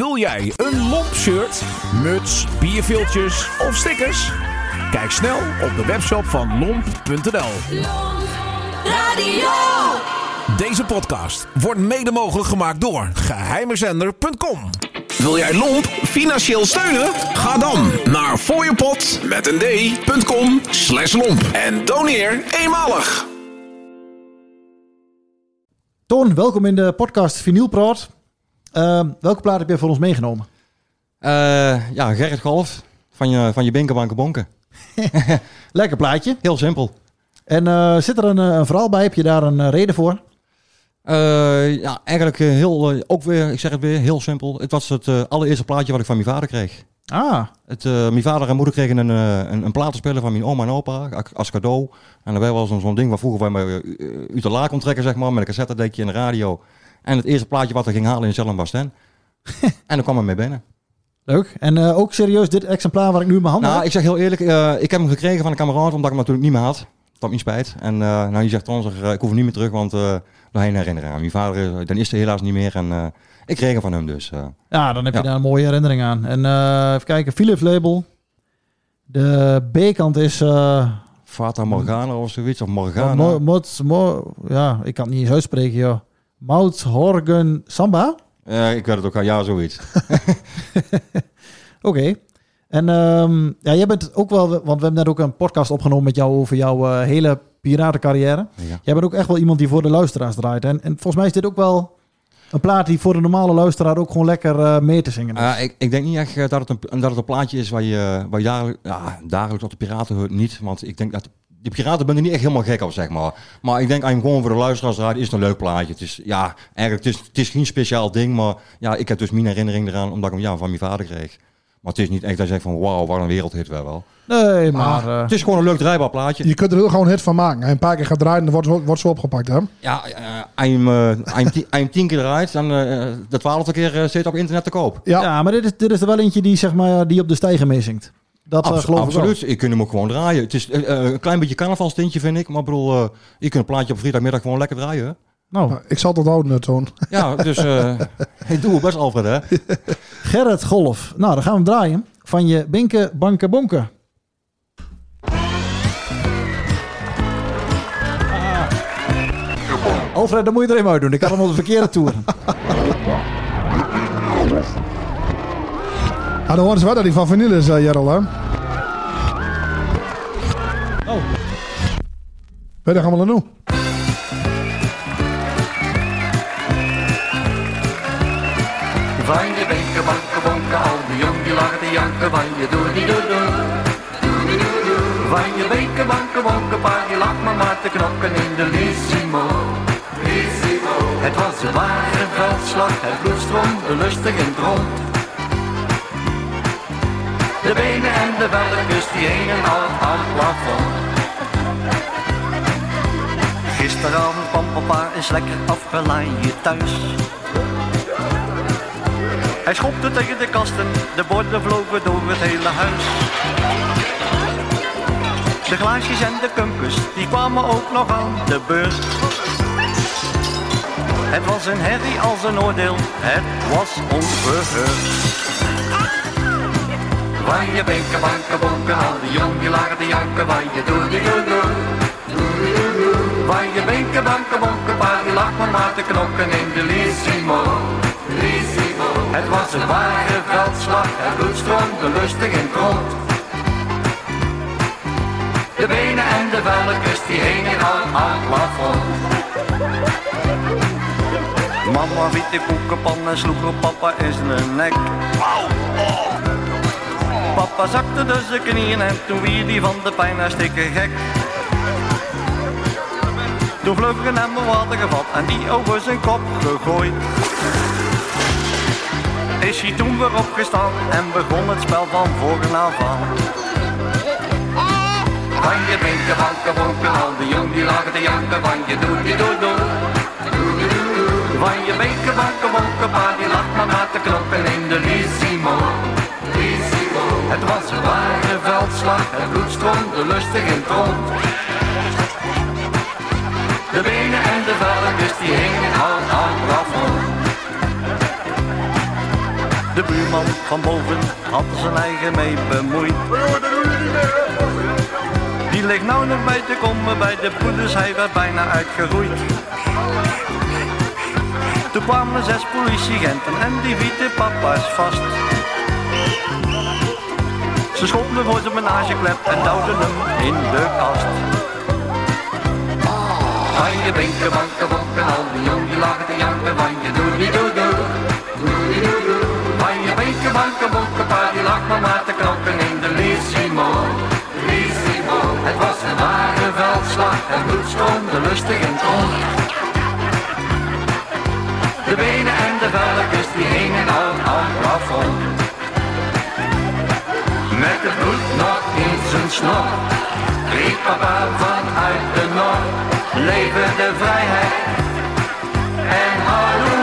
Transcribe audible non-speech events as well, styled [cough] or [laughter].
Wil jij een lomp shirt, muts, bierviltjes of stickers? Kijk snel op de webshop van lomp.nl. Radio. Deze podcast wordt mede mogelijk gemaakt door geheimezender.com. Wil jij Lomp financieel steunen? Ga dan naar fooiepot met een d.com slash lomp en doneer eenmalig. Toon, welkom in de podcast Vinyl Praat. Ehm, welke plaat heb je voor ons meegenomen? Eh, ja, Gerrit Golf van je, van je Binkerbanken Bonken. [laughs] [laughs] Lekker plaatje. Heel simpel. En eh, zit er een, eh, een verhaal bij? Heb je daar een reden voor? Ja, eigenlijk heel, ook weer, ik zeg het weer, heel simpel. Het was het allereerste plaatje wat ik van mijn vader kreeg. Ah, Het, mijn vader en moeder kregen een, een, een platenspeler van mijn oma en opa als cadeau. En daarbij was zo'n ding waar vroeger uh, uit de la kon trekken, zeg maar, met een cassettedekje en een radio. En het eerste plaatje wat er ging halen in Zellen was [laughs] en dan kwam er mee binnen. leuk. En eh, ook serieus dit exemplaar waar ik nu in mijn handen Nou, heb? ik zeg heel eerlijk, eh, ik heb hem gekregen van een kameraad, omdat ik hem natuurlijk niet meer had. Dat mijn spijt. En eh nou, die zegt dan, zeg, eh, ik hoef hem niet meer terug, want uh, nog een herinnering aan. Mijn vader, dan is er helaas niet meer en ik kreeg hem van hem dus. Ja, dan heb je daar een mooie herinnering aan. En even kijken, Philips label. De B-kant is... Fata Morgana of zoiets, of Morgana. mo, mo- ja, ik kan het niet eens uitspreken, joh. Mout Horgen Samba? Eh, ik weet het ook al, ja, zoiets. [laughs] Oké. En ehm, ja, jij bent ook wel, want we hebben net ook een podcast opgenomen met jou over jouw eh, hele piratencarrière. Ja. Jij bent ook echt wel iemand die voor de luisteraars draait. En, en volgens mij is dit ook wel een plaat die voor de normale luisteraar ook gewoon lekker eh, mee te zingen is. Eh, ik, ik denk niet echt eh, dat, het een, dat het een plaatje is waar je, waar je dagelijks, ja, dagelijks op de piraten hoort. Niet, want ik denk dat die piraten ben er niet echt helemaal gek op, zeg maar. Maar ik denk, hem gewoon voor de luisteraars draait, is het een leuk plaatje. Het is, ja, eigenlijk, het is, het is geen speciaal ding, maar ja, ik heb dus mijn herinnering eraan, omdat ik hem ja, van mijn vader kreeg. Maar het is niet echt dat je zegt van, wauw, wat een wereldhit wel wel. nee, maar... eh, Het is gewoon een leuk draaibaar plaatje. Je kunt er heel gewoon een hit van maken. Je een paar keer gaat draaien, dan wordt, wordt zo opgepakt. Hè? Ja, je hem, eh, hem tien- keer draait, dan de twaalfde keer zit op internet te koop. Ja. ja. maar dit is, dit is er wel eentje die, zeg maar, die op de stijger meezingt. Dat eh, Abs- geloof ik wel. absoluut. Je kunt hem ook gewoon draaien. Het is eh, eh, een klein beetje carnavalstintje, vind ik. Maar ik bedoel, eh, je kunt een plaatje op vrijdagmiddag gewoon lekker draaien. hè? Nou, Nou, Ik zal het onthouden, eh, Toon. [laughs] Ja, dus eh [laughs] ik doe het best, Alfred, hè? Gerrit Golf. Nou, dan gaan we hem draaien. Van je Binke Banke Bonke. Ah. Alfred, dan moet je er even uit doen. Ik had hem op de verkeerde toer. [laughs] Ah, dan horen ze wel dat die van vanille is, uh, Jerel, hè? Oh. Je gaan we doen? Van je benken, banken, bonken, al die jong die lachen te janken van je doe die doe doe. Van je benken, banken, bonken, pa die lacht maar maar te knokken in de Lissimo. Lissimo. Het was een ware veldslag, het bloed stroomde lustig in het rond. De benen en de velkens die hingen al aan het plafond. Gisteravond kwam papa eens lekker afgelaaid thuis. Hij schopte tegen de kasten, de borden vlogen door het hele huis. De glaasjes en de kumpus, die kwamen ook nog aan de beurt. Het was een herrie als een oordeel, het was onverheurd. Van je benken, banken, bonken, al die jong die lagen janken, van je doe die doe doe. Van je benken, banken, bonken, pa die lag maar maar te knokken in de Lissimo. Lissimo. Het was een ware veldslag, het bloed stroomde lustig in het. De benen en de velkens die hingen aan het plafond. Mama wiet de koekenpan en sloeg op papa in zijn nek. Papa zakte dus zijn knieën en toen wier die van de pijn hartstikke gek. Toen vloog er een emmer water gevat en die over zijn kop gegooid. Is hij toen weer opgestaan en begon het spel van voren af aan. Van je binken, banken, bonken, al die jong die lagen te janken, van je doe die doe doe. Van je binken, banken, bonken, pa die lacht maar maar te knoppen in de Lissimo. Veldslag, het bloed stroomde lustig in het rond. De benen en de velkens die hingen al aan het plafond. De buurman van boven had zijn eigen mee bemoeid. Die ligt nou nog bij te komen bij de broeders, hij werd bijna uitgeroeid. Toen kwamen zes politieagenten en die vieten papa's vast. Ze schopten voor zijn menageklep en duwden hem in de kast. Van je binken, banken, bonken, al die jong die lagen te janken van je doe die doe Met de bloed nog in zijn snor. Riep papa vanuit de noord. Leven de vrijheid. En hallo.